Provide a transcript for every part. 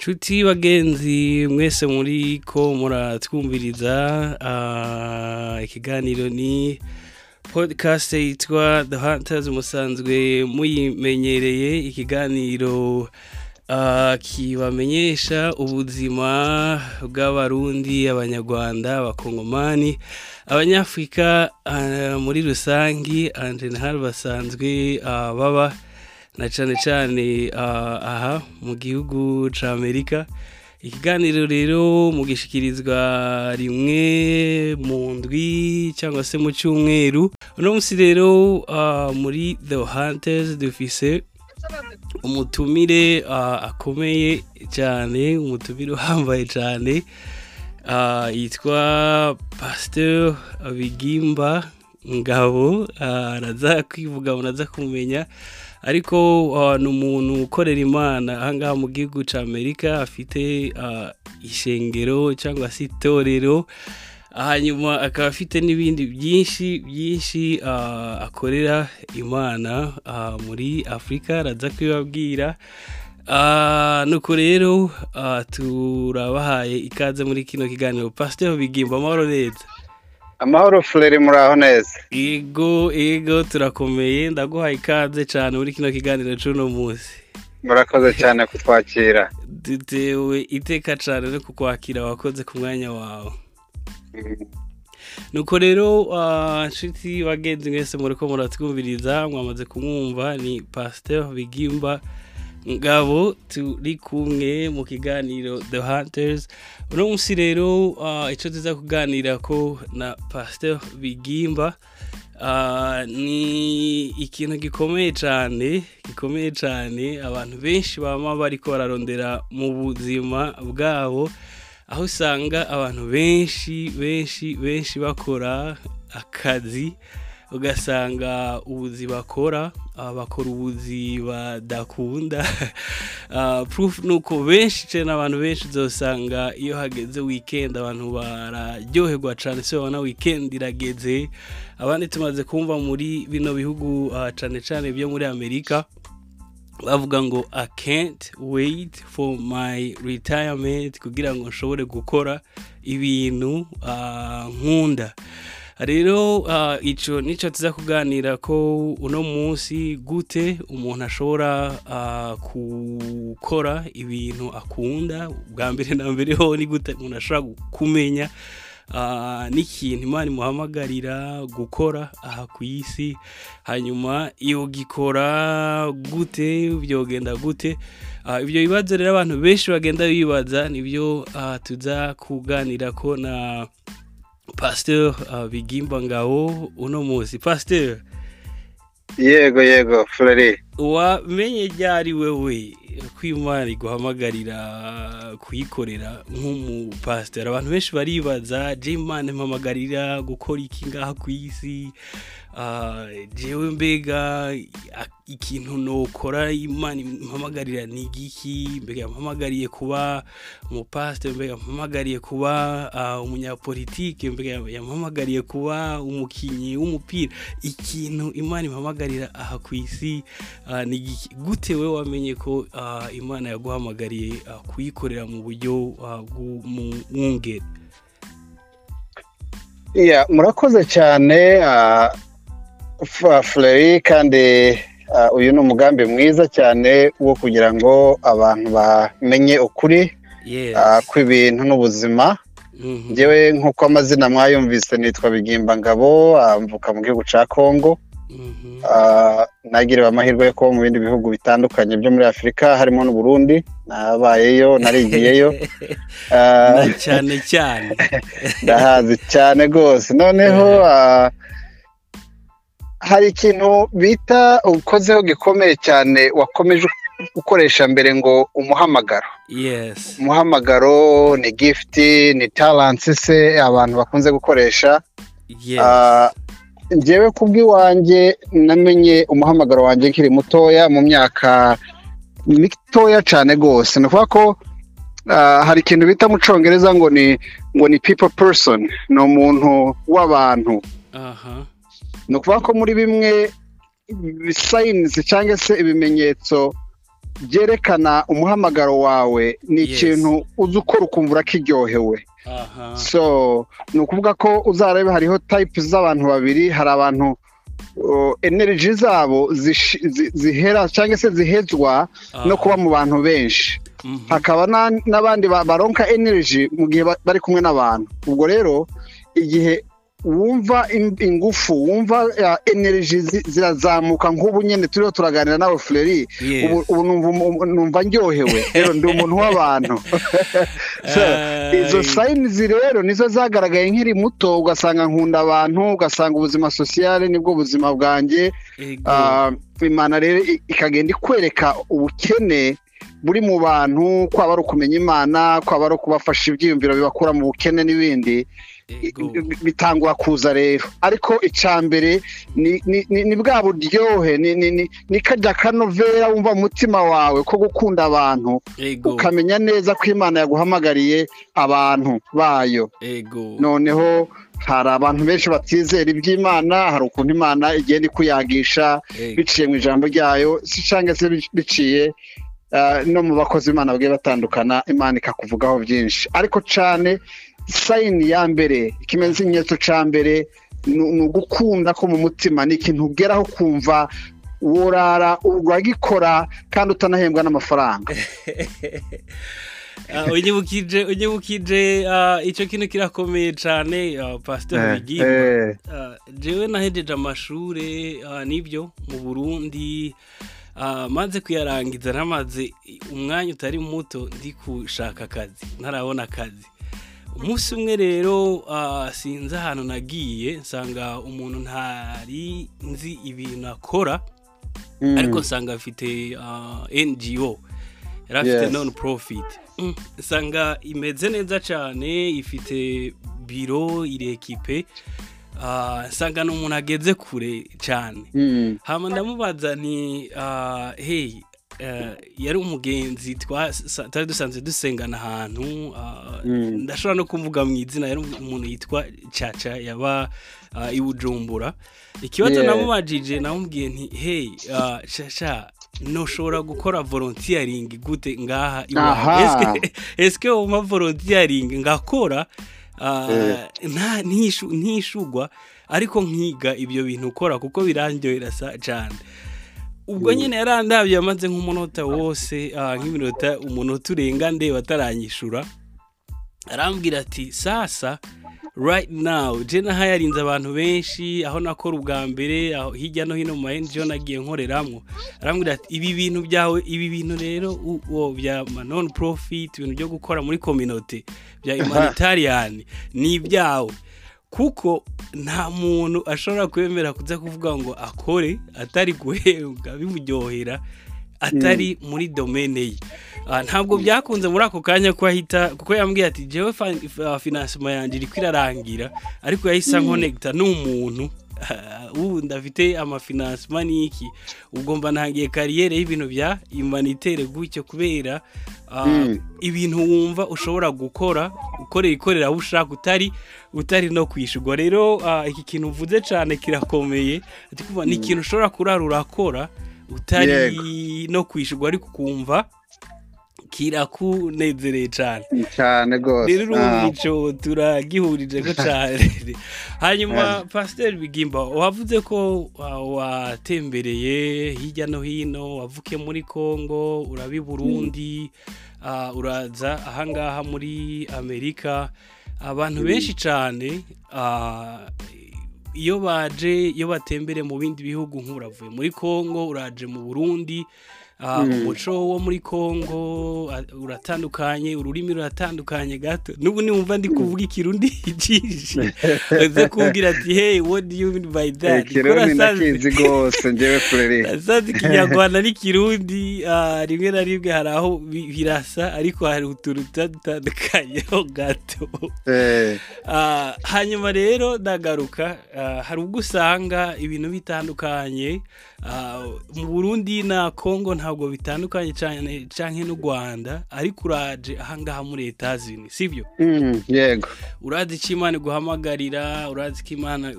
nshuti bagenzi mwese muri ko muratwumviriza ah, ikiganiro ni podcast yitwa The Hunters musanzwe muyimenyereye ikiganiro ah, kibamenyesha ubuzima bw'abarundi abanyarwanda abakongomani abanyafurika ah, muri rusangi en general basanzwe baba na cyane cyane ah, aha mu gihugu ca Amerika. Ikiganiro rero mugishikirizwa rimwe mu ndwi cyangwa se mu cyumweru. Uno munsi rero ah, muri The Hunters dufise umutumire ah, akomeye cyane umutumire uhambaye cyane yitwa Pasteur Bigimba Ngabo. Araza kwivuga munaza kumenya. Ariko ah, ni umuntu ukorera imana. Ahangaha mu gihugu cya amerika afite ah, ishengero cyangwa se itorero. Hanyuma akaba afite n'ibindi byinshi byinshi ah, akorera imana muri afurika araza kubibabwira nuko rero ah, turabahaye ikaze muri kino kiganiro. Pasiteri bigimba amahoro neza amahoro furere muraho neza. Ego ego turakomeye ndaguhaye ikaze cyane muri kino kiganiro cy'uno munsi. Murakoze cyane kutwakira. Dutewe iteka cyane no kukwakira wakoze ku mwanya wawe. Nuko rero ah, nshuti bagenzi mwese muri ko muratwumviriza mwamaze kumwumva ni pasiteri bigimba. Ngabo turi kumwe mu kiganiro the hunters. Uno munsi rero ah, icyo tuza kuganira ko na pasiteri bigimba ah, ni ikintu gikomeye cyane gikomeye cyane abantu benshi baba bariko bararondera mu buzima bwabo aho usanga abantu benshi benshi benshi bakora akazi ugasanga ubuzi bakora ah, bakora ubuzi badakunda. Ah, proof ni uko benshi cyane abantu benshi uzasanga iyo hageze weekend abantu bararyoherwa cyane se babona weekend irageze. Abandi tumaze kumva muri bino bihugu ah, cyane cyane byo muri amerika bavuga ngo I can't wait for my retirement kugira ngo nshobore gukora ibintu nkunda. Rero ah, ico nico tuza kuganira ko uno munsi gute umuntu ashobora ah, gukora ibintu akunda. Bwa mbere na mbere ho ni gute umuntu ashobora kumenya ah, n'ikintu imana imuhamagarira gukora aha ku isi. Hanyuma iyo gikora gute byogenda gute ibyo bibazo rero abantu benshi bagenda bibaza ni byo tuza kuganira ko na pasteur ah, bigimba ngabo uno munsi pasteur. Yego yego furere wamenye ryari wewe ko imana iguhamagarira kuyikorera nk'umupasiteri abantu benshi baribaza je imana impamagarira gukora iki ngaha ku isi? Jewe mbega ikintu nokora imana impamagarira ni igiki? Mbega yampamagariye kuba umupasiteri mbega yampamagariye kuba ah, umunyapolitike mbega yampamagariye kuba umukinnyi w'umupira. Ikintu imana impamagarira aha ku isi ah, ni igiki? Gute we wamenye ko ah, imana yaguhamagariye kuyikorera mu buryo bw'umwungeri murakoze cyane F- furere kandi ah, uyu ni umugambi mwiza cyane wo kugira ngo abantu bamenye ukuri ah, kw'ibintu n'ubuzima. Mhm. njyewe nk'uko amazina mwayumvise nitwa bigimba ngabo ah, mvuka mu gihugu cya kongo Mhm. Nagiriwe amahirwe yo kuba mu bindi bihugu bitandukanye byo muri afurika harimo n'uburundi nabayeyo narigiyeyo. Na cyane cyane. Ndahazi cyane rwose. Noneho ah, hari ikintu bita ukozeho gikomeye cyane wakomeje gukoresha mbere ngo umuhamagaro. Yes. Umuhamagaro ni gifuti ni taransi se abantu bakunze gukoresha. Ah, njyewe kubw'iwanjye namenye umuhamagaro wanjye nkiri mutoya mu myaka mitoya cyane rwose. Ni ukuvuga ko ah, hari ikintu bita mu cyongereza ngo ni ngo ni people person ni umuntu w'abantu. Ni ukuvuga ko muri bimwe sayinizi cyangwa se ibimenyetso byerekana umuhamagaro wawe ni ikintu uzi ukora ukumva urakiryohewe so ni ukuvuga ko uzarebe hariho tayipu z'abantu babiri hari abantu energy zabo zihera cyangwa se zihezwa no kuba mu bantu benshi. Mhm. hakaba na- n'abandi ba- baronka energy mu gihe ba- bari kumwe n'abantu. Ubwo rero igihe wumva in- ingufu wumva uh, energy zi- zirazamuka nk'ubu nyine turiho turaganira nawe Yes. ubu numva ndyohewe. Rero ndi umuntu w'abantu. Izo sayinizi rero nizo zagaragaye nkiri muto ugasanga nkunda abantu ugasanga ubuzima sosiyale ni bwo buzima bwanjye. Ah, imana rero ikagenda ikwereka ubukene buri mu bantu kwaba ari ukumenya imana kwaba ari ukubafasha ibyiyumviro bibakura mu bukene n'ibindi. Ego. bitangura kuza rero. Ariko icya mbere ni, ni, ni, ni bwa buryohe ni, ni, ni, ni kajya kanovera wumva mu mutima wawe ko gukunda abantu ukamenya neza ko imana yaguhamagariye abantu bayo. Ego. noneho hari abantu benshi batizera iby'imana hari ukuntu imana igenda ikuyagisha biciye mu ijambo ryayo si cyangwa se bic- biciye ah, no mu bakozi b'imana bagiye batandukana imana ikakuvugaho byinshi. Ariko cyane sayini ya mbere ikimenyetso cya mbere ni ugukunda ko mu mutima ni ikintu ugeraho kumva worara uragikora kandi utanahembwa n'amafaranga. Ah, unyibukije unyibukije ah, icyo kintu kirakomeye cyane pastor Bigimba Eh, Ah, jewe nahejeje amashure ah, ni byo mu burundi maze kuyarangiza namaze umwanya utari muto ndi gushaka akazi ntarabona akazi. Umunsi umwe rero ah, sinzi ahantu nagiye nsanga umuntu ntari nzi ibintu akora mm, ariko nsanga afite ah, ngo yari afite Yes. non profit Mm, nsanga imeze neza cyane ifite biro irekipe Ah, nsanga ni umuntu ageze kure cyane. Mm, hama ndamubaza nti ah, hey eh, yari umugenzi twari dusanzwe dusengana ahantu ah, Mm. ndashobora no kuvuga mu izina yari umuntu yitwa caca yaba ah, i bujumbura ikibazo namubajije namubwiye nti hey ah, caca noshobora gukora volontiyaringi gute ngaha Aha. iwawe esike wumva volontiyaringi ngakora Eh. ntishugwa ariko nkiga ibyo bintu ukora kuko birandyohera cyane ubwo nyine yarandabye amaze nk'umunota wose ah, nk'iminota umunota urenga ndeba ataranyishura. Arambwira ati sasa right now je naho yarinze abantu benshi aho nakora ubwa mbere aho hirya no hino mu ma NGO nagiye nkoreramwo. Arambwira ati ibi bintu byawe ibi bintu rero bya non profit ibintu byo gukora muri community bya humanitarian ni ibyawe kuko nta muntu ashobora kwemera kuza kuvuga ngo akore atari guhembwa bimuryohera atari muri domene ye. Ah, ntabwo byakunze muri ako kanya ko ahita kuko yambwiye ati jewe finansima yanjye iri kwirarangira. Ariko yahise ankonegita n'umuntu. Ubu ndafite amafinansima n'iki ubwo mba ntangiye kariyeri y'ibintu bya imanitere gutyo kubera ah, Mm. ibintu wumva ushobora gukora ukorera ikorera aho ushaka utari utari no kwishyurwa rero ah, iki kintu uvuze cyane kirakomeye ni ikintu ushobora kurara urakora utari no kwishyurwa ariko ukumva kirakunezereye cyane cyane rwose. Rero urumva icyo turagihurije ko cyane hanyuma pasiteri bigimba wavuze ko watembereye hirya no hino wavuke muri congo uraba i burundi ah, uraza ahangaha muri amerika. Abantu benshi cyane ah, iyo baje iyo batembere mu bindi bihugu nk'uravuye muri congo uraje mu burundi. Umuco wo muri congo ah, uratandukanye ururimi ruratandukanye gato. N'ubu niwumva ndi kuvuga ikirundi ijishe. Uze kumbwira ati hey what do you mean by that? Ikirundi ndakizi rwose njyewe kureri asazi ikinyarwanda n'ikirundi ah, rimwe na rimwe hari aho bi- birasa ariko hari utuntu dutandukanyeho gato. Eh, Ah, hanyuma rero ndagaruka. Ah, hari ubwo usanga ibintu bitandukanye. Ah, mu burundi na kongo nta ntabwo bitandukanye cyane cyane n'u rwanda ariko uraje ahangaha muri etazini sibyo? Mm, yego. Urazi icyo imana iguhamagarira urazi ko imana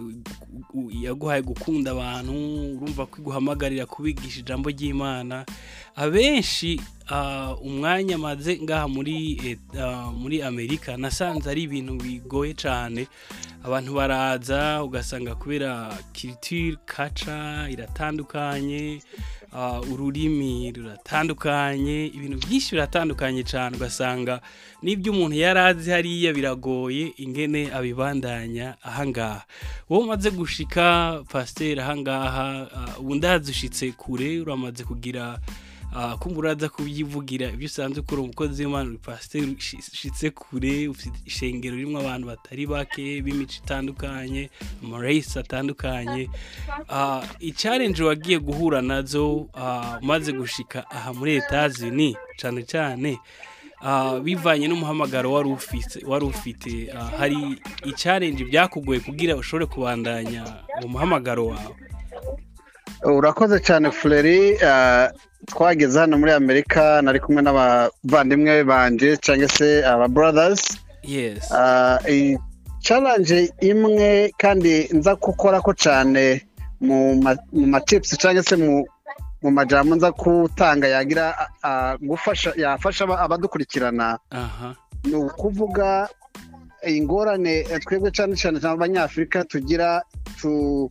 yaguhaye gukunda abantu urumva ko iguhamagarira kubigisha ijambo ry'imana. Abenshi ah, umwanya maze ngaha muri ah, muri amerika nasanze ari ibintu bigoye cyane abantu baraza ugasanga kubera culture kaca iratandukanye. Ururimi ruratandukanye ibintu byinshi biratandukanye cyane ugasanga n'ibyo umuntu yari azi hariya biragoye ingene abibandanya. Ahangaha wowe umaze gushika pasiteri ahangaha ah, ubu ndazushitse kure uramaze kugira ah, kumva uraza kubyivugira ibyo usanzwe ukora umukozi w'imana uri pasiteri ushitse kure ufite ishengero ririmo abantu batari bake b'imico itandukanye amarayisi atandukanye. Ah, ichallenge wagiye guhura na zo ah, umaze gushika aha muri etazini cyane cyane ah, bivanye n'umuhamagaro wari ufite. Ah, hari ichallenge byakugoye kugira ushobore kubandanya mu muhamagaro wawe. Urakoze cyane Fleri ah, twageze hano muri amerika nari kumwe n'abavandimwe banje cyangwa se aba brothers. Yes. Ah, iyi challenge imwe kandi nza gukora ko cyane mu ma- mu matips cyangwa se mu mu majambo nza gutanga yagira gufasha yafasha aba- abadukurikirana. Ni ukuvuga ingorane eh, twebwe cyane cyane abanyafurika tugira tu-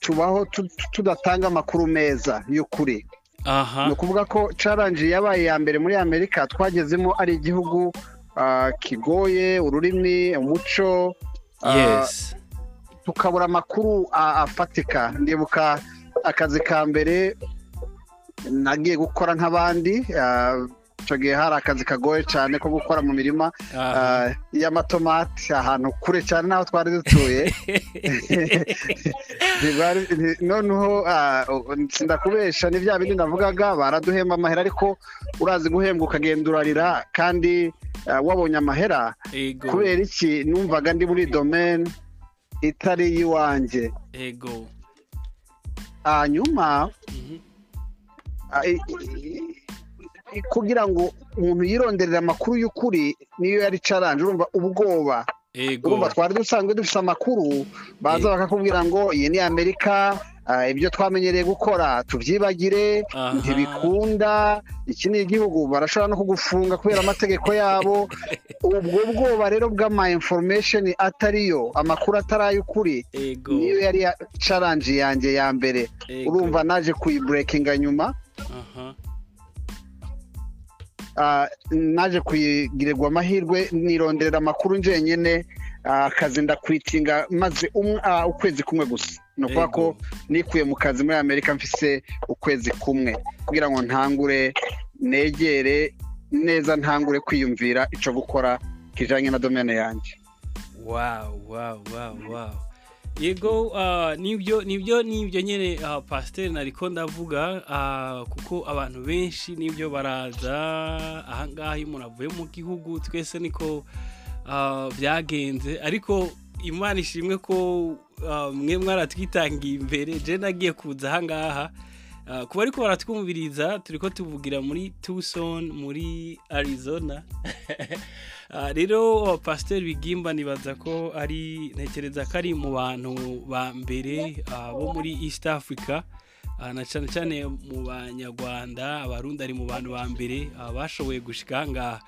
tubaho tu- tu- tudatanga amakuru meza y'ukuri. Aha. Ni ukuvuga ko challenge yabaye ya mbere muri amerika twagezemo ari igihugu ah, kigoye ururimi umuco ah, yes. tukabura amakuru afatika. Ndibuka akazi ka mbere nagiye gukora nk'abandi ah, icyo gihe hari akazi kagoye cyane ko gukora mu mirima ah, y'amatomati ahantu kure cyane n'aho twari dutuye. Noneho ah, sindakubesha ni bya bindi navugaga baraduhemba amahera ariko urazi guhembwa ukagenda urarira kandi ah, wabonye amahera. Kubera iki? Numvaga ndi muri domaine itari iy'iwanjye. Ego. Hanyuma Mhm. Kugira ngo umuntu yironderere amakuru y'ukuri niyo yari challenge urumva ubwoba. Urumva twari dusanzwe dufite amakuru baza bakakubwira ngo iyi ni amerika ah, ibyo twamenyereye gukora tubyibagire ntibikunda iki ni igihugu barashobora no kugufunga kubera amategeko yabo. Ubwo bwoba rero bw'ama information atariyo amakuru atari ay'ukuri niyo yari ya- challenge yanjye ya mbere. Urumva naje kuyiburekinga nyuma. Naje kuyigirirwa amahirwe nironderera amakuru njenyine ah, akazi ndakwitinga maze umwe- ah, ukwezi kumwe gusa. Ni ukuvuga ko nikuye mu kazi muri amerika mfise ukwezi kumwe. Kugira ngo ntangure negere neza ntangure kwiyumvira icyo gukora kijanye na domene yanjye wow wow wow wow. Yego ah, ni byo ni byo ni byo nyine ah, pasiteri nariko ndavuga ah, kuko abantu benshi ni byo baraza ahangaha iyo umuntu avuye mu gihugu twese niko byagenze. Ariko imana ishimwe ko mwe mwaratwitangiye imbere je nagiye kuza ahangaha. Ah, kuba ariko baratwumviriza turi ko tuvugira muri tucson muri arizona. rero pasiteri bigimba nibaza ko ari ntekereza ko ari mu bantu ba mbere ah, bo muri east africa. Ah, na cyane cyane mu banyarwanda abarundi ari mu bantu ba mbere ah, bashoboye gushika ahangaha. Ah,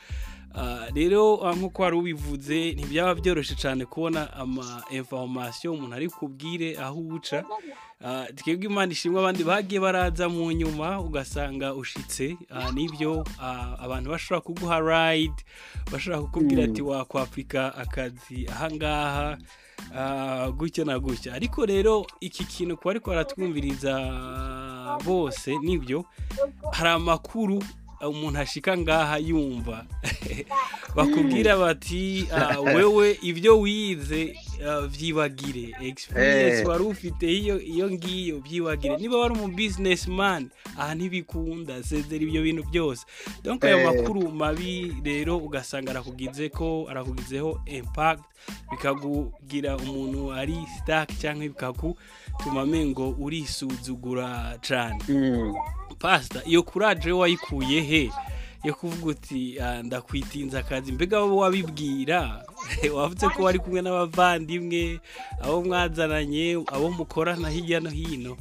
rero ah, nk'uko wari ubivuze ntibyaba byoroshye cyane kubona ama information umuntu ari kubwire aho uca. Ah, twebwe imana ishimwe abandi bagiye baraza mu nyuma ugasanga ushitse. Ah, ni byo ah, abantu bashobora kuguha ride bashobora kukubwira Mm. ati wakwapika akazi ahangaha ah, gutya na gutya. Ariko rero iki kintu kuba ariko baratwumviriza bose ni byo hari amakuru umuntu ashika ngaha yumva bakubwira bati ah, wewe ibyo wize ah, vyibagire experience Eh. wari ufite iyo iyo ngiyo byibagire niba wari umu businessman aha ntibikunda sezera ibyo bintu byose donc ayo Eh. makuru mabi rero ugasanga arakugize ko arakugizeho impact bikakugira umuntu ari stack cyangwa bikagutuma mengo urisuzugura cane Mm. Pasita iyo kuraje wayikuye he? Yo kuvuga uti "Ah, ndakwitinza akazi. Mbega wowe wabibwira? Wavuze ko wari kumwe n'abavandimwe abo mwazananye abo mukorana hirya no hino.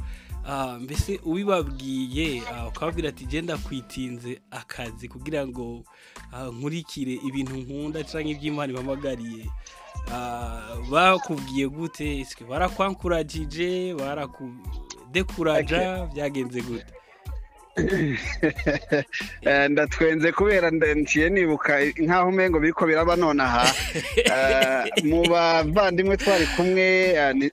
Ah, mbese ubibabwiye ah, ukababwira ati genda kwitinze akazi kugira ngo nkurikire ibintu nkunda cyangwa iby'imana ibamagariye. Bakubwiye gute? Barakwankuragije barakudekuraja byagenze gute? ndatwenze kubera nda- nciye nibuka nk'aho umengo biriko biraba nonaha. Eh, mu bavandimwe twari kumwe eh,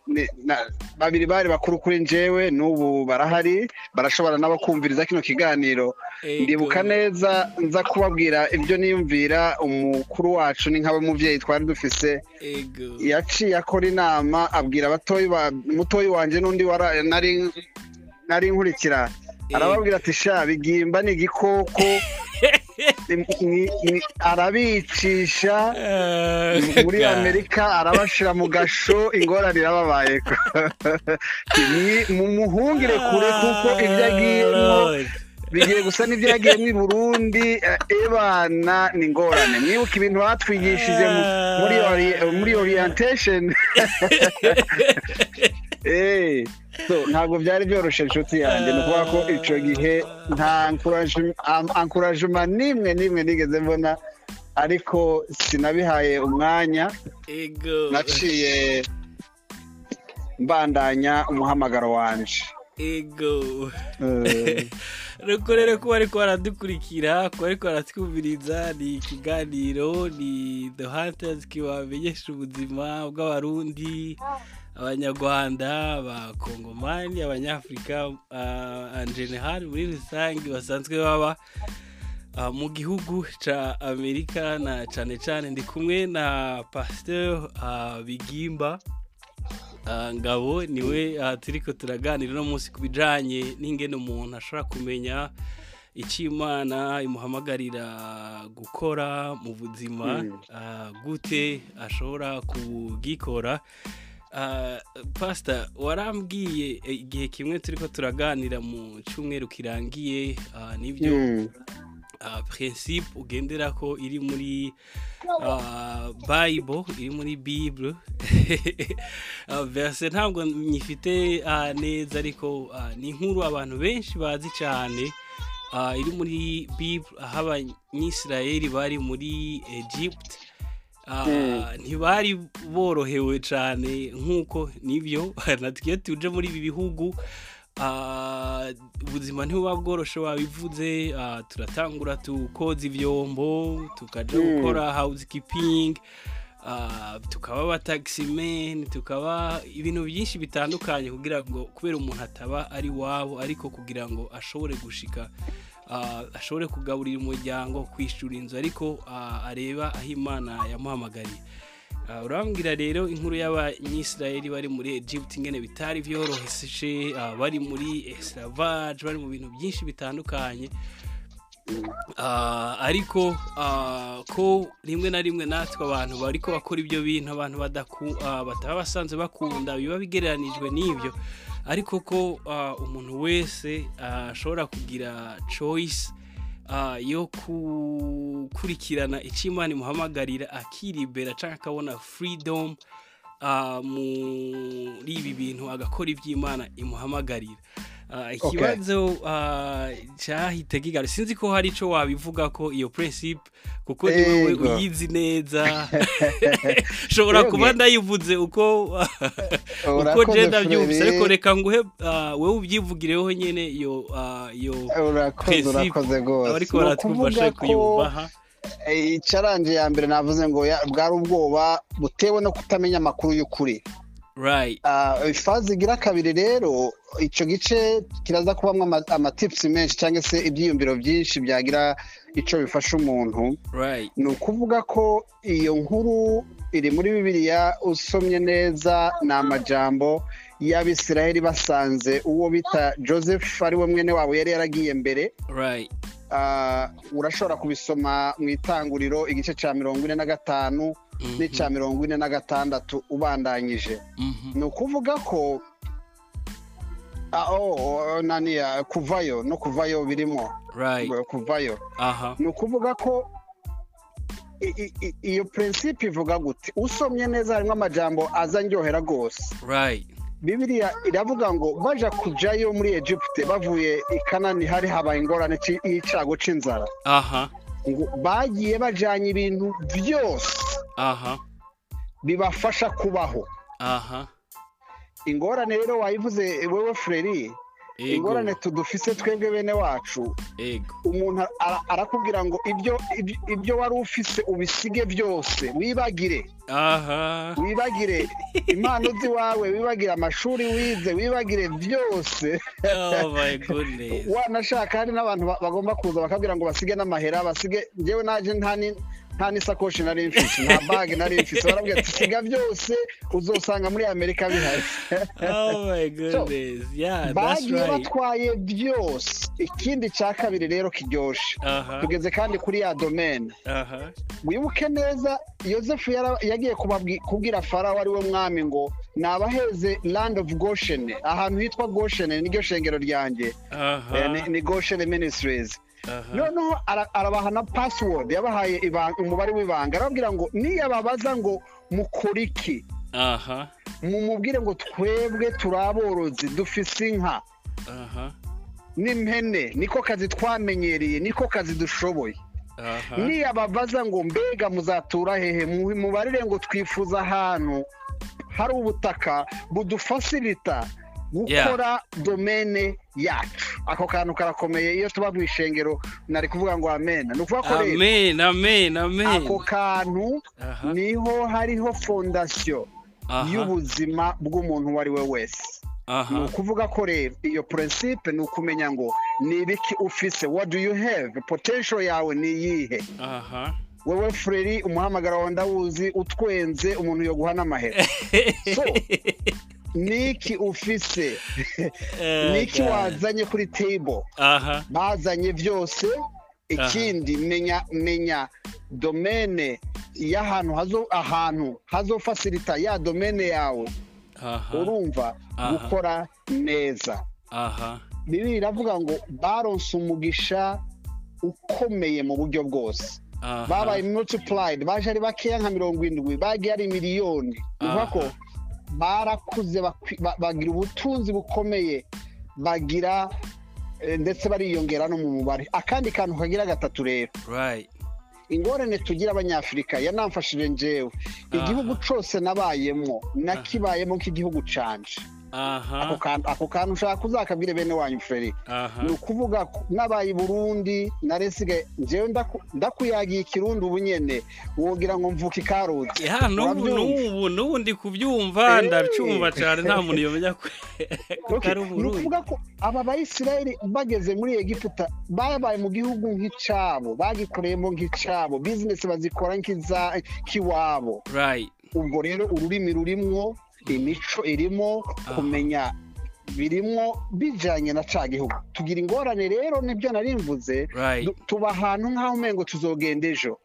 babiri bari bakuru kuri njyewe n'ubu barahari barashobora nabo kumviriza kino kiganiro. Ndibuka neza nza kubabwira ibyo niyumvira umukuru wacu ni nk'abamuvyeyi twari dufise. Yaciye akora inama abwira mutoyi wanje n'undi nari nkurikira. Arababwira ati sha bigimba ni igikoko arabicisha muri amerika arabashira mu gasho ingorane irababaye mumuhungire kure kuko ibyo agiyemo bigiye gusa n'ibyo yagiyemo i burundi. Eh, ebana ni ingorane mwibuka ibintu batwigishije mu- muri ori- Eh, ntabwo byari byoroshye inshuti yanjye. Ni ukuvuga ko icyo gihe nta ankurajuma n'imwe n'imwe nigeze mbona ariko sinabihaye umwanya. Ego. Naciye mbandanya umuhamagaro wanje. Ego. Eh, nuko rero kuba ariko baradukurikira kuba ariko baratwumviriza ni ikiganiro ni the hunters kibamenyesha ubuzima bw'abarundi. Abanyarwanda abakongomani abanyafurika general muri rusange basanzwe baba ah, mu gihugu ca amerika na cane cane ndi kumwe na pasteur ah, bigimba Ah, ngabo ni we ah, turiko turaganira uno munsi ku bijanye n'ingene umuntu ashobora kumenya imana imuhamagarira gukora mu buzima Mm. ah, gute ashobora kugikora pasita warambwiye eh, igihe kimwe turiko turaganira mu cyumweru kirangiye ah, ni byo mm, uh, principe ugendera ko iri muri uh, bible iri muri uh, verse ntabwo nyifite uh, neza ariko uh, ni inkuru abantu benshi bazi cyane. Uh, iri muri bible aho abanyisirayeli bari muri egypt. uh, Mm. Ntibari borohewe cyane nk'uko ni byo natwe tuje muri ibi bihugu Ah, ubuzima ntibuba bworoshe wabivuze. Ah, turatangura tukoza ivyombo tukaja Mm. gukora ah, tukaba abataximen tukaba ibintu byinshi bitandukanye kugira ngo kubera umuntu ataba ari wabo ariko kugira ngo ashobore gushika ah, ashobore kugaburira umuryango kwishura inzu ariko ah, areba aho imana yamuhamagariye. Ah, urambwira rero inkuru y'abanyisirayeli bari muri Egypt ingene bitari byoroheje ah, bari muri esclavage bari mu bintu byinshi bitandukanye. Ah, ariko ah, ko rimwe na rimwe natwe abantu bariko bakora ibyo bintu abantu ah, bataba basanzwe bakunda biba bigereranijwe n'ibyo. Ariko ko ah, umuntu wese ah, ashobora kugira choice ah, yo gukurikirana icyo imana imuhamagarira akiribera cyangwa akabona freedom muri ibi bintu agakora iby'imana imuhamagarira Ah, ikibazo ah, cyahita kigaruka sinzi ko hari icyo wabivuga ko iyo principe kuko ni wowe uyizi neza. Nshobora Yego. kuba ndayivuze uko uko genda byumvise ariko reka nguhe ah, wowe ubyivugireho nyine iyo ah, iyo Principe. Ni baratwumva kuyubaha eh, icaranje ya mbere navuze ngo bwari ubwoba butewe no kutamenya amakuru y'ukuri. Right. Ah, ifaze igira kabiri rero icyo gice kiraza kubamo ama- amatipusi menshi cyangwa se ibyiyumviro byinshi byagira icyo bifasha umuntu. Right. Ni ukuvuga ko iyo nkuru iri muri bibiliya usomye neza ni amajambo y'abisiraheli basanze uwo bita joseph ari we mwene wabo yari yaragiye mbere. Right. Urashobora kubisoma mu itanguriro igice cya mirongo ine na gatanu Mhm. n'icya mirongo ine na gatandatu ubandanyije. Mhm. ni ukuvuga ko ah, oh, oh, nani ah, kuvayo no kuvayo birimo. Right. Kuvayo. Ni ukuvuga ko iyo prinsipe ivuga gute usomye neza harimo amajambo aza ndyohera rwose. Right bibiliya iravuga ngo baja kujayo muri egiputa bavuye i kanani hari habaye ingorane y'icyago c'inzara. Aha. Ngo bagiye bajanye ibintu byose. Aha. Bibafasha kubaho. Aha. Ingorane rero wayivuze wewe freri ego ingorane tudufise twebwe bene wacu. Umuntu ara- arakubwira ngo ibyo ibyo- wari ufise ubisige byose. Wibagire. Aha. Wibagire impano z'iwawe wibagire amashuri wize wibagire byose. Oh my goodness. Wanashaka hari n'abantu ba- bagomba kuza bakabwira ngo basige n'amahera basige njyewe naje nta nta n'isakoshi nari mfise nta bage nari mfise barabwira ati siga byose uzosanga muri amerika bihari. Oh bagiye batwaye byose. Ikindi cya kabiri rero kiryoshe. Aha tugeze kandi kuri ya domene aha wibuke neza yosefu yagiye kubwira farawo ari we mwami ngo nabaheze land of goshen. Ahantu hitwa goshen niryo shengero ryanjye. Eh, aha ni- ni goshen ministries. Noneho ara- arabaha na password yabahaye umubare w'ibanga. Arababwira ngo niyababaza ngo mukora iki aha mumubwire ngo twebwe turi aborozi dufise inka. Aha. N'impene niko kazi twamenyereye niko kazi dushoboye. Niyababaza ngo mbega muzatura hehe? Mu- mubarire ngo twifuza ahantu hari ubutaka budufasirita. Gukora domene yacu. Ako kantu karakomeye iyo tuba mu ishengero nari kuvuga ngo amen. Ni ukuvuga ko rero ako kantu ni ho hariho fondasiyo y'ubuzima bw'umuntu uwo ari we wese. Ni ukuvuga ko rero iyo prinsipe ni ukumenya ngo ni ibiki ufise? What do you have? Potential yawe ni iyihe? Aha. Wewe freri umuhamagaro wawe ndawuzi utwenze umuntu yo guha n'amahera niki ufise. Niki God. wazanye kuri table. Bazanye byose ikindi menya menya domene y'ahantu hazo ahantu hazofasirita ya domene yawe. Urumva gukora neza. Bibiliya iravuga ngo baronse umugisha ukomeye mu buryo bwose. Babaye multiplied. Baje ari bakeya nka mirongo indwi bagiye ari miliyoni. Ni ukuvuga ko. Barakuze bagira ubutunzi bukomeye bagira eh, ndetse bariyongera no mu mubare. Akandi kantu kagira gatatu rero. Ingorane tugira abanyafurika yanamfashije njyewe. Igihugu cyose nabayemo nakibayemo nk'igihugu canje. Ako aha kantu ushaka uzakabwire bene wanyu freri aha. Ni ukuvuga nabaye i burundi naresigaye njyewe ndaku- ndakuyagiye ikirundi ubu nyene. Wogira ngo mvuka ikaruzi ya n'ubu n'ubu ndi kubyumva Eh. ndacyumva cyane nta muntu yomenya ko ari ni uburundi ukuvuga ko aba bayisirayeli bageze muri egiputa babaye mu gihugu nk'icyabo bagikoreyemo nk'icyabo bizinesi bazikora nk'iza- nk'iwabo. Right. Ubwo rero ururimi rurimwo imico irimo kumenya birimwo bijanye na ca gihugu. Tugira ingorane rero ni byo nari mvuze. Right. Du- tuba ahantu nk'aho umengo tuzogenda ejo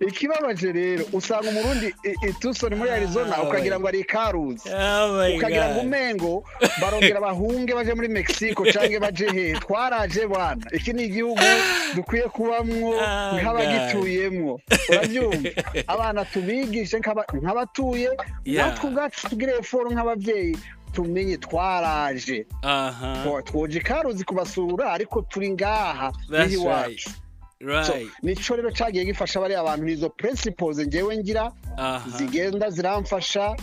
ikibabaje rero. Usanga umurundi i- i Tucson muri arizona Ah, ukagira we. ngo ari ikaruzi oh ukagira ngo umengo barongera bahunge baje muri mexico canke baje he? Twaraje bwana iki ni igihugu dukwiye kubamwo Ah, nk'abagituyemwo. Urabyumva? Abana tubigishe nk'aba- nk'abatuye natwe ubwacu tugire eforo nk'ababyeyi tumenye twaraje. Twoje ikaruzi kubasura ariko turi ngaha. That's nico rero cagiye gifasha bariya bantu? Nizo principles njyewe ngira zigenda ziramfasha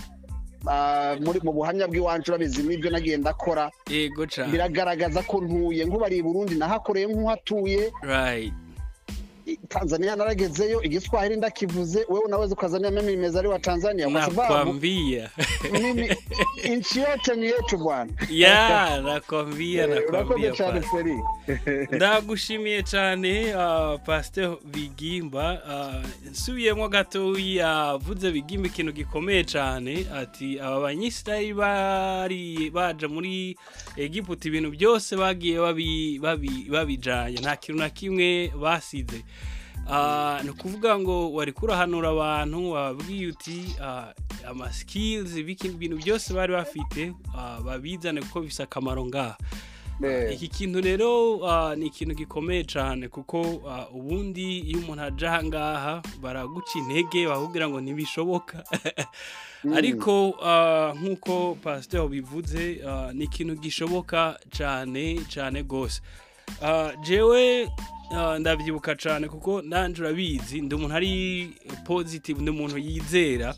ah, mu buhamya bw'iwacu urabizi n'ibyo yego cyane biragaragaza ko ntuye nk'ubari i burundi nahakoreye nk'uhatuye tanzania naragezeyo igiswahili ndakivuze wewe unaweza ukazania mimi nimezaliwa tanzania kwa sababu nakwambia mimi nchi yote ni yetu bwana. Ya nakwambia Eh, nakwambia feri ndagushimiye cyane uh, pasteur bigimba uh, nsubiyemo gatoya yavuze bigimba ikintu gikomeye cyane ati aba banyisirayeli bari baja muri egiputa ibintu byose bagiye babi- babi- babijanye. Nta kintu na kimwe basize. Ni ukuvuga ngo wari kurahanura abantu wababwiye uti ah, amaskills ibiki- ibintu byose bari bafite ah, babizane kuko bifite akamaro ngaha. Iki kintu rero ah, ni ikintu gikomeye cyane kuko ah, ubundi iyo umuntu aje aha ngaha baraguca intege bakubwira ngo ntibishoboka. Ariko ah, nk'uko pasiteri bivuze ah, ni ikintu gishoboka cyane cyane rwose. Ah, jewe ah, ndabyibuka cyane kuko nanjye urabizi ndi umuntu ari positive ndi umuntu yizera.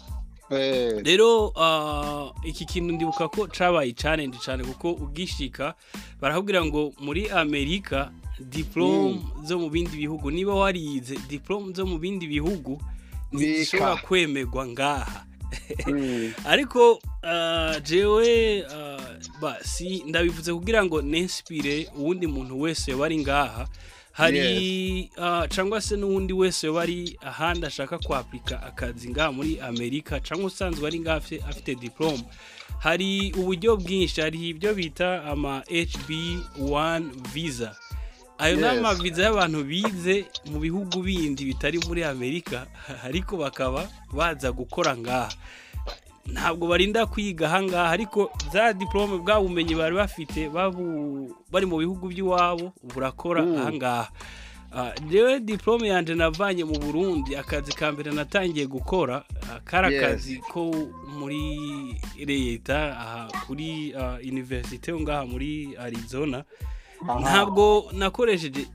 Eh, rero ah, iki kintu ndibuka ko cabaye challenge cyane kuko ugishika barakubwira ngo muri amerika diplome zo mu bindi bihugu niba warize diplome zo mu bindi bihugu ntizishobora kwemerwa ngaha. Mm, ariko ah, jewe ah, ba si ndabivuze kugira ngo nensipire uwundi muntu wese yoba ari ngaha. Hari ah, cyangwa se n'uwundi wese yoba ari ahandi ashaka kwapurika akazi ngaha muri amerika cyangwa usanzwe ari ngaha afite- diplome hari uburyo bwinshi hari ibyo bita ama hb1 visa. Ayo ni amaviza y'abantu bize mu bihugu bindi bitari muri amerika ariko bakaba baza gukora ngaha. Ntabwo barinda kwiga ahangaha ariko za diporome bwa bumenyi bari bafite bari mu bihugu by'iwabo burakora Mm. ahangaha Ah, jewe diporome yanjye navanye mu burundi akazi ka mbere natangiye gukora ah, kari akazi ko muri leta aha kuri ah, universite yo ngaha muri arizona. Ntabwo nakoresheje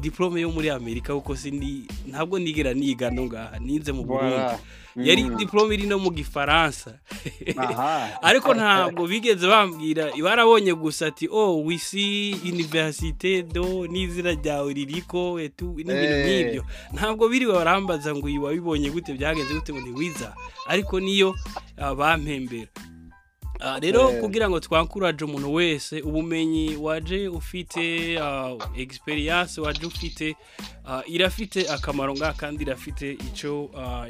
diplome yo muri amerika kuko sindi ntabwo nigera niga no ngaha nize mu burundi. Voilà. yari Mm, diplome iri no mu gifaransa. Ariko ntabwo bigeze bambwira barabonye gusa ati oh wisi universite do n'izina ryawe ririko etu n'ibintu Eh. nk'ibyo. Ntabwo biriwe barambaza ngo iyi wabibonye gute? Byagenze gute? Ngo ntiwiza. Ariko niyo ah, bampembera. Rero Eh. kugira ngo twankuraje umuntu wese ubumenyi waje ufite ah, experience waje ufite ah, irafite akamaro ngaha kandi irafite icyo ah,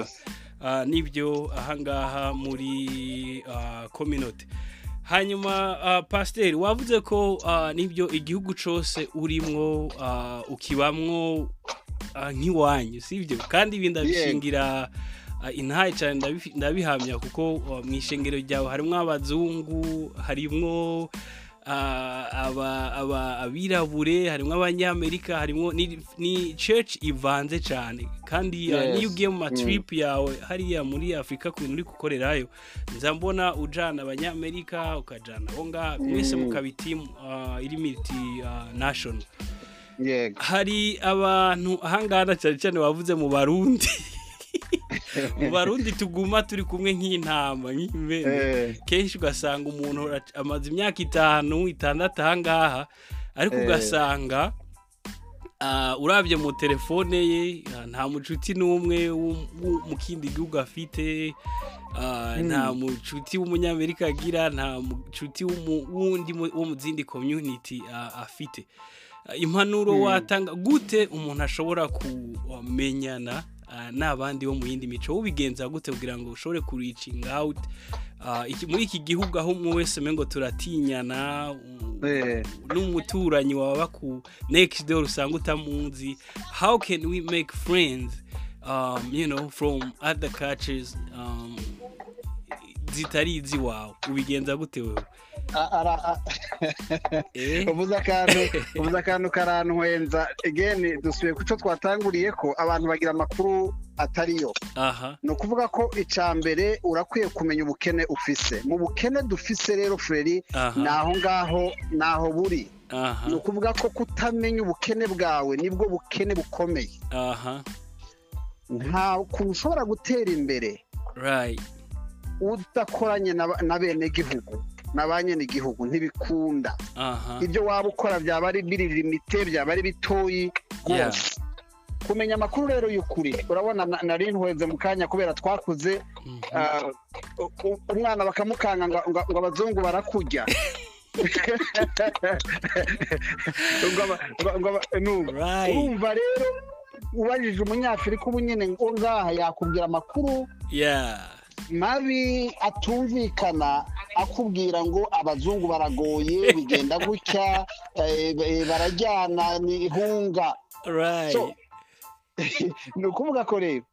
Mm, Ah, n'ibyo ahangaha muri ah, community. Hanyuma ah, pasiteri wavuze ko ah, n'ibyo igihugu cyose urimo ah, ukibamwo ah, nk'iwanyu sibyo kandi ibi ndabishingira ah, intahe cyane ndabihamya kuko ah, mu ishengero ryawe harimo abazungu harimo ah, abirabure harimo abanyamerika harimo ni- church ivanze cyane kandi ah, niyo ugiye mu Mm. matrip yawe hariya muri afurika ku bintu uri gukorerayo nza mbona ujana abanyamerika ukajana abo mwese Mm. mukaba itimu iri multi ah, national. Yego. Hari abantu ahangaha cyane cyane wavuze mu barundi. mu barundi tuguma turi kumwe nk'intama nk'impene Eh, kenshi ugasanga umuntu amaze imyaka itanu itandatu ahangaha ariko Eh. ugasanga ah, urabye mu telefone ye ah, nta mucuti n'umwe mu kindi gihugu afite ah, Hmm. nta mucuti w'umunyamerika agira nta mucuti wundi wo mu zindi community ah, afite impanuro Hmm. watanga gute umuntu ashobora kumenyana n'abandi bo mu yindi mico. Ubigenza gute kugira ngo ushobore kuricinga out? Ah, muri iki gihugu aho umwe wese umengo turatinyana Eh. n'umuturanyi wawe ku next door usanga utamuzi how can we make friends um, you know from other cultures um, zitari iziwawe? Ubigenza gute wewe? A- eh? akantu uvuze akantu karantwenza again dusubiye ku cyo twatanguriye ko abantu bagira amakuru atariyo. Aha. Ni ukuvuga ko icya mbere urakwiye kumenya ubukene ufise. Mu bukene dufise rero aha. ni aho ngaho ni aho buri. Aha. Ni ukuvuga ko kutamenya ubukene bwawe ni bwo bukene bukomeye. Aha. Nta kuntu ushobora gutera imbere right. udakoranye na bene gihugu na ba nyene igihugu ntibikunda ibyo waba ukora byaba ari biri limite byaba ari bitoyi. Rwose kumenya amakuru rero y'ukuri urabona na- nari ntuheze mu kanya kubera twakuze Mhm. ah, umwana bakamukanga ngo abazungu barakurya urumva rero ubajije umunyafurika ubu nyine ngo ngaha yakubwira amakuru. Yeah. Mabi atumvikana akubwira ngo abazungu baragoye bigenda gutya eh, eh, barajyana ni ihunga. Ni ukuvuga ko rero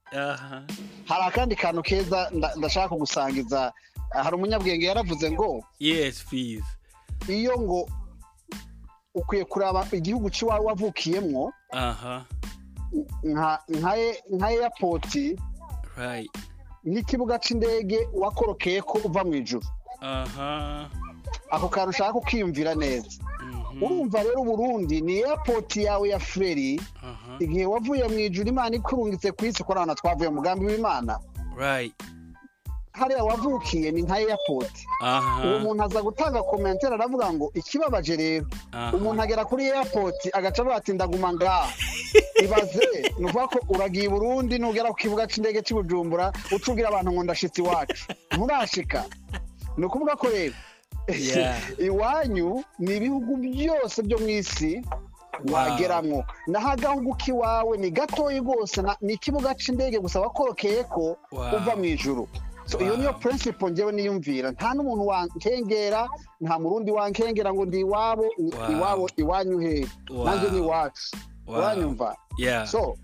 hari akandi kantu keza nda- ndashaka kugusangiza. Hari umunyabwenge yaravuze ngo iyo ngo ukwiye kuraba igihugu cy'iwawe wavukiyemo nka nka nk'ikibuga cy'indege wakorokeye ko uva mu ijuru ako kantu ushaka kukiyumvira neza Mhm. urumva rero Burundi ni airport yawe ya freri Aha. igihe wavuye mu ijuru imana ikurungitse ku isi korana twavuye mu mugambi w'imana. Hariya wavukiye ni nka airport. Uwo muntu aza gutanga komentari aravuga ngo ikibabaje rero. Umuntu agera kuri airport agaca avuga ati ndaguma ngaha ibaze. Ni ukuvuga ko uragiye i burundi nugera ku kibuga cy'indege cy'i bujumbura uca ubwira abantu ngo ndashitse iwacu. Nturashika ni ukuvuga ko rero. Iwanyu ni ibihugu byose byo mu isi wageramo naho agahugu k'iwawe ni gatoya rwose na- ni ikibuga cy'indege gusa wakorokeye ko uva mu ijuru. Iyo niyo principle njyewe niyumvira nta n'umuntu wankengera nta murundi wankengera ngo ndi iwabo iwabo iwanyu hehe nanjye ni iwacu uranyumva so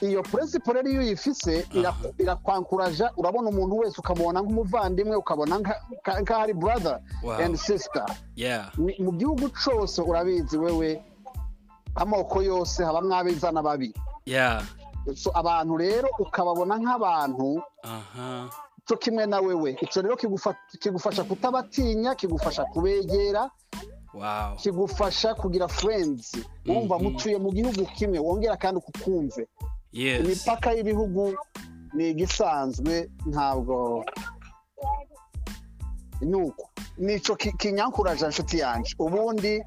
iyo principle rero iyo uyifise ira- Aha. irakwankuraja urabona umuntu wese ukamubona nk'umuvandimwe ukabona nka- nka- nk'aho ari brother and sister. Mu gihugu cyose urabizi wewe amoko yose habamwo abeza n'ababi Yeah. so abantu rero ukababona nk'abantu Aha. Cyo kimwe na wewe. Icyo rero kigufa- kigufasha kutabatinya kigufasha kubegera kigufasha kugira friends. Wumva Mhm. mutuye mu gihugu kimwe wongera kandi ukukumve. Imipaka y'ibihugu ni igisanzwe ntabwo ni uko. Nicyo ki- kinyankuraje inshuti yanjye ubundi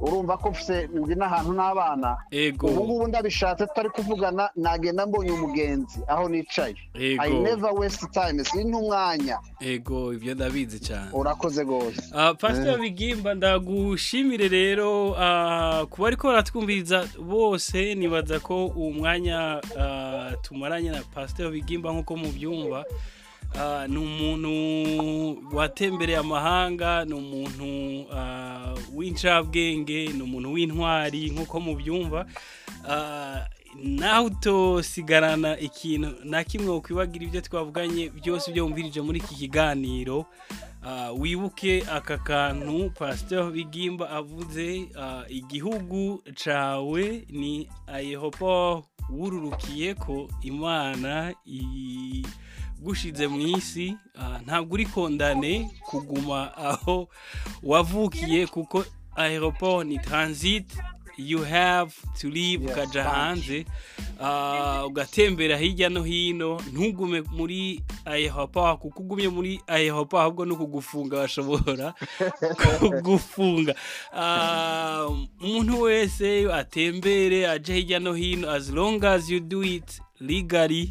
urumva ko mfite ndi n'ahantu n'abana? Ego. ubu ngubu ndabishatse tutari kuvugana nagenda mbonye umugenzi. Aho nicaye. I never waste time. Sinta umwanya. Ego ibyo ndabizi cyane. urakoze rwose. Uh, Pastor Bigimba ndagushimire rero uh, kuba ariko baratwumviriza bose nibaza ko uwo mwanya uh, tumaranye na Pastor Bigimba nk'uko mubyumva. Ni umuntu watembereye amahanga ni umuntu uh, w'incabwenge ni umuntu w'intwari nk'uko mubyumva. Uh, naho utosigarana ikintu na kimwe ukwibagira ibyo twavuganye byose byo wumvirije muri iki kiganiro. Ah, wibuke aka kantu pasteur bigimba avuze ah, igihugu cawe ni ayehopo wururukiye ko imana igushize mu isi ah, ntabwo uri kondane kuguma aho wavukiye kuko aeroport ni transit you have to leave you. hanze ah, ugatembera hirya no hino ntugume muri ayehopa kuko ugumye muri ayehopa ahubwo no kugufunga bashobora kugufunga umuntu wese atembere aje hirya no hino as long as you do it legally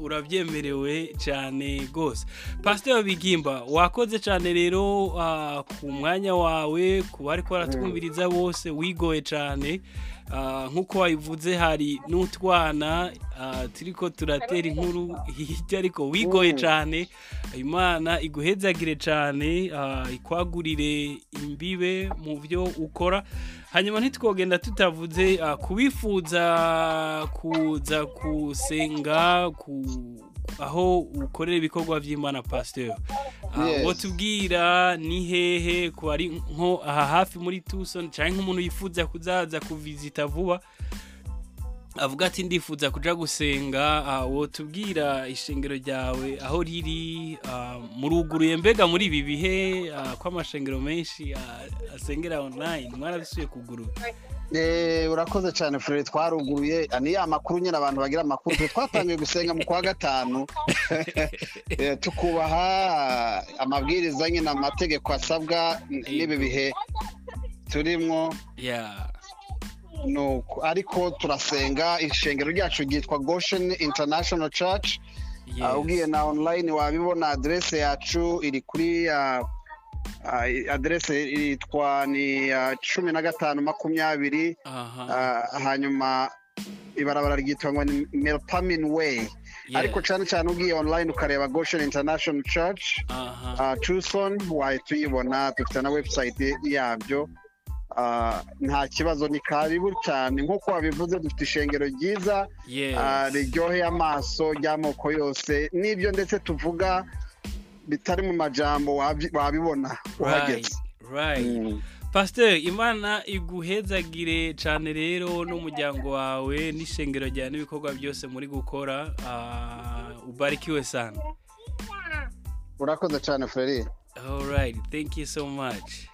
urabyemerewe cyane rwose. Pasiteri bigimba wakoze cyane rero ah, ku mwanya wawe ku bari baratwumviriza bose wigoye cyane. Nk'uko wabivuze hari n'utwana ah, turiko turatera inkuru hirya ariko wigoye Mm. cyane imana iguhezagire cyane ah, ikwagurire imbibe mu byo ukora hanyuma ntitwogenda tutavuze ah, kubifuza kuza gusenga ku aho ukorera ibikorwa by'imana pasiteri ngo tubwira ni hehe ku ari nko aha hafi muri tucson cyangwa nk'umuntu yifuza kuzaza kuvizita vuba? Avuga ati ndifuza kuja gusenga ah, wotubwira ishengero ryawe aho riri ah, muruguruye mbega muri ibi bihe ah, ko amashengero menshi asengera online mwarabisuye kugurura Eh, urakoze cyane furere twaruguruye. Ni ya makuru nyine abantu bagira amakuru. Twatangiye gusenga mu kwa gatanu. Eh, tukubaha amabwiriza nyine amategeko asabwa n'ibi bihe turimwo. Yeah. Nuko. Ariko turasenga ishengero ryacu ryitwa goshen international church. Ah, ugiye na online wabibona adresse yacu iri kuri ah, ah, adresse yitwa ni cumi na gatanu makumyabiri. Hanyuma ibarabara ryitwa ngo ni melpamin way. Ariko cyane cyane ugiye online ukareba goshen international church. Tucson wahita uyibona dufite na website yabyo. Nta kibazo ni karibu cyane. Nk'uko wabivuze dufite ishengero ryiza ah, riryoheye amaso ry'amoko yose. N'ibyo ndetse tuvuga bitari mu majambo wabibona right uhageze Mm. pasteur imana iguhezagire cyane rero n'umuryango wawe n'ishengero ryawe n'ibikorwa byose muri gukora ah, ubarikiwe sana. Urakoze cyane all right thank you so much.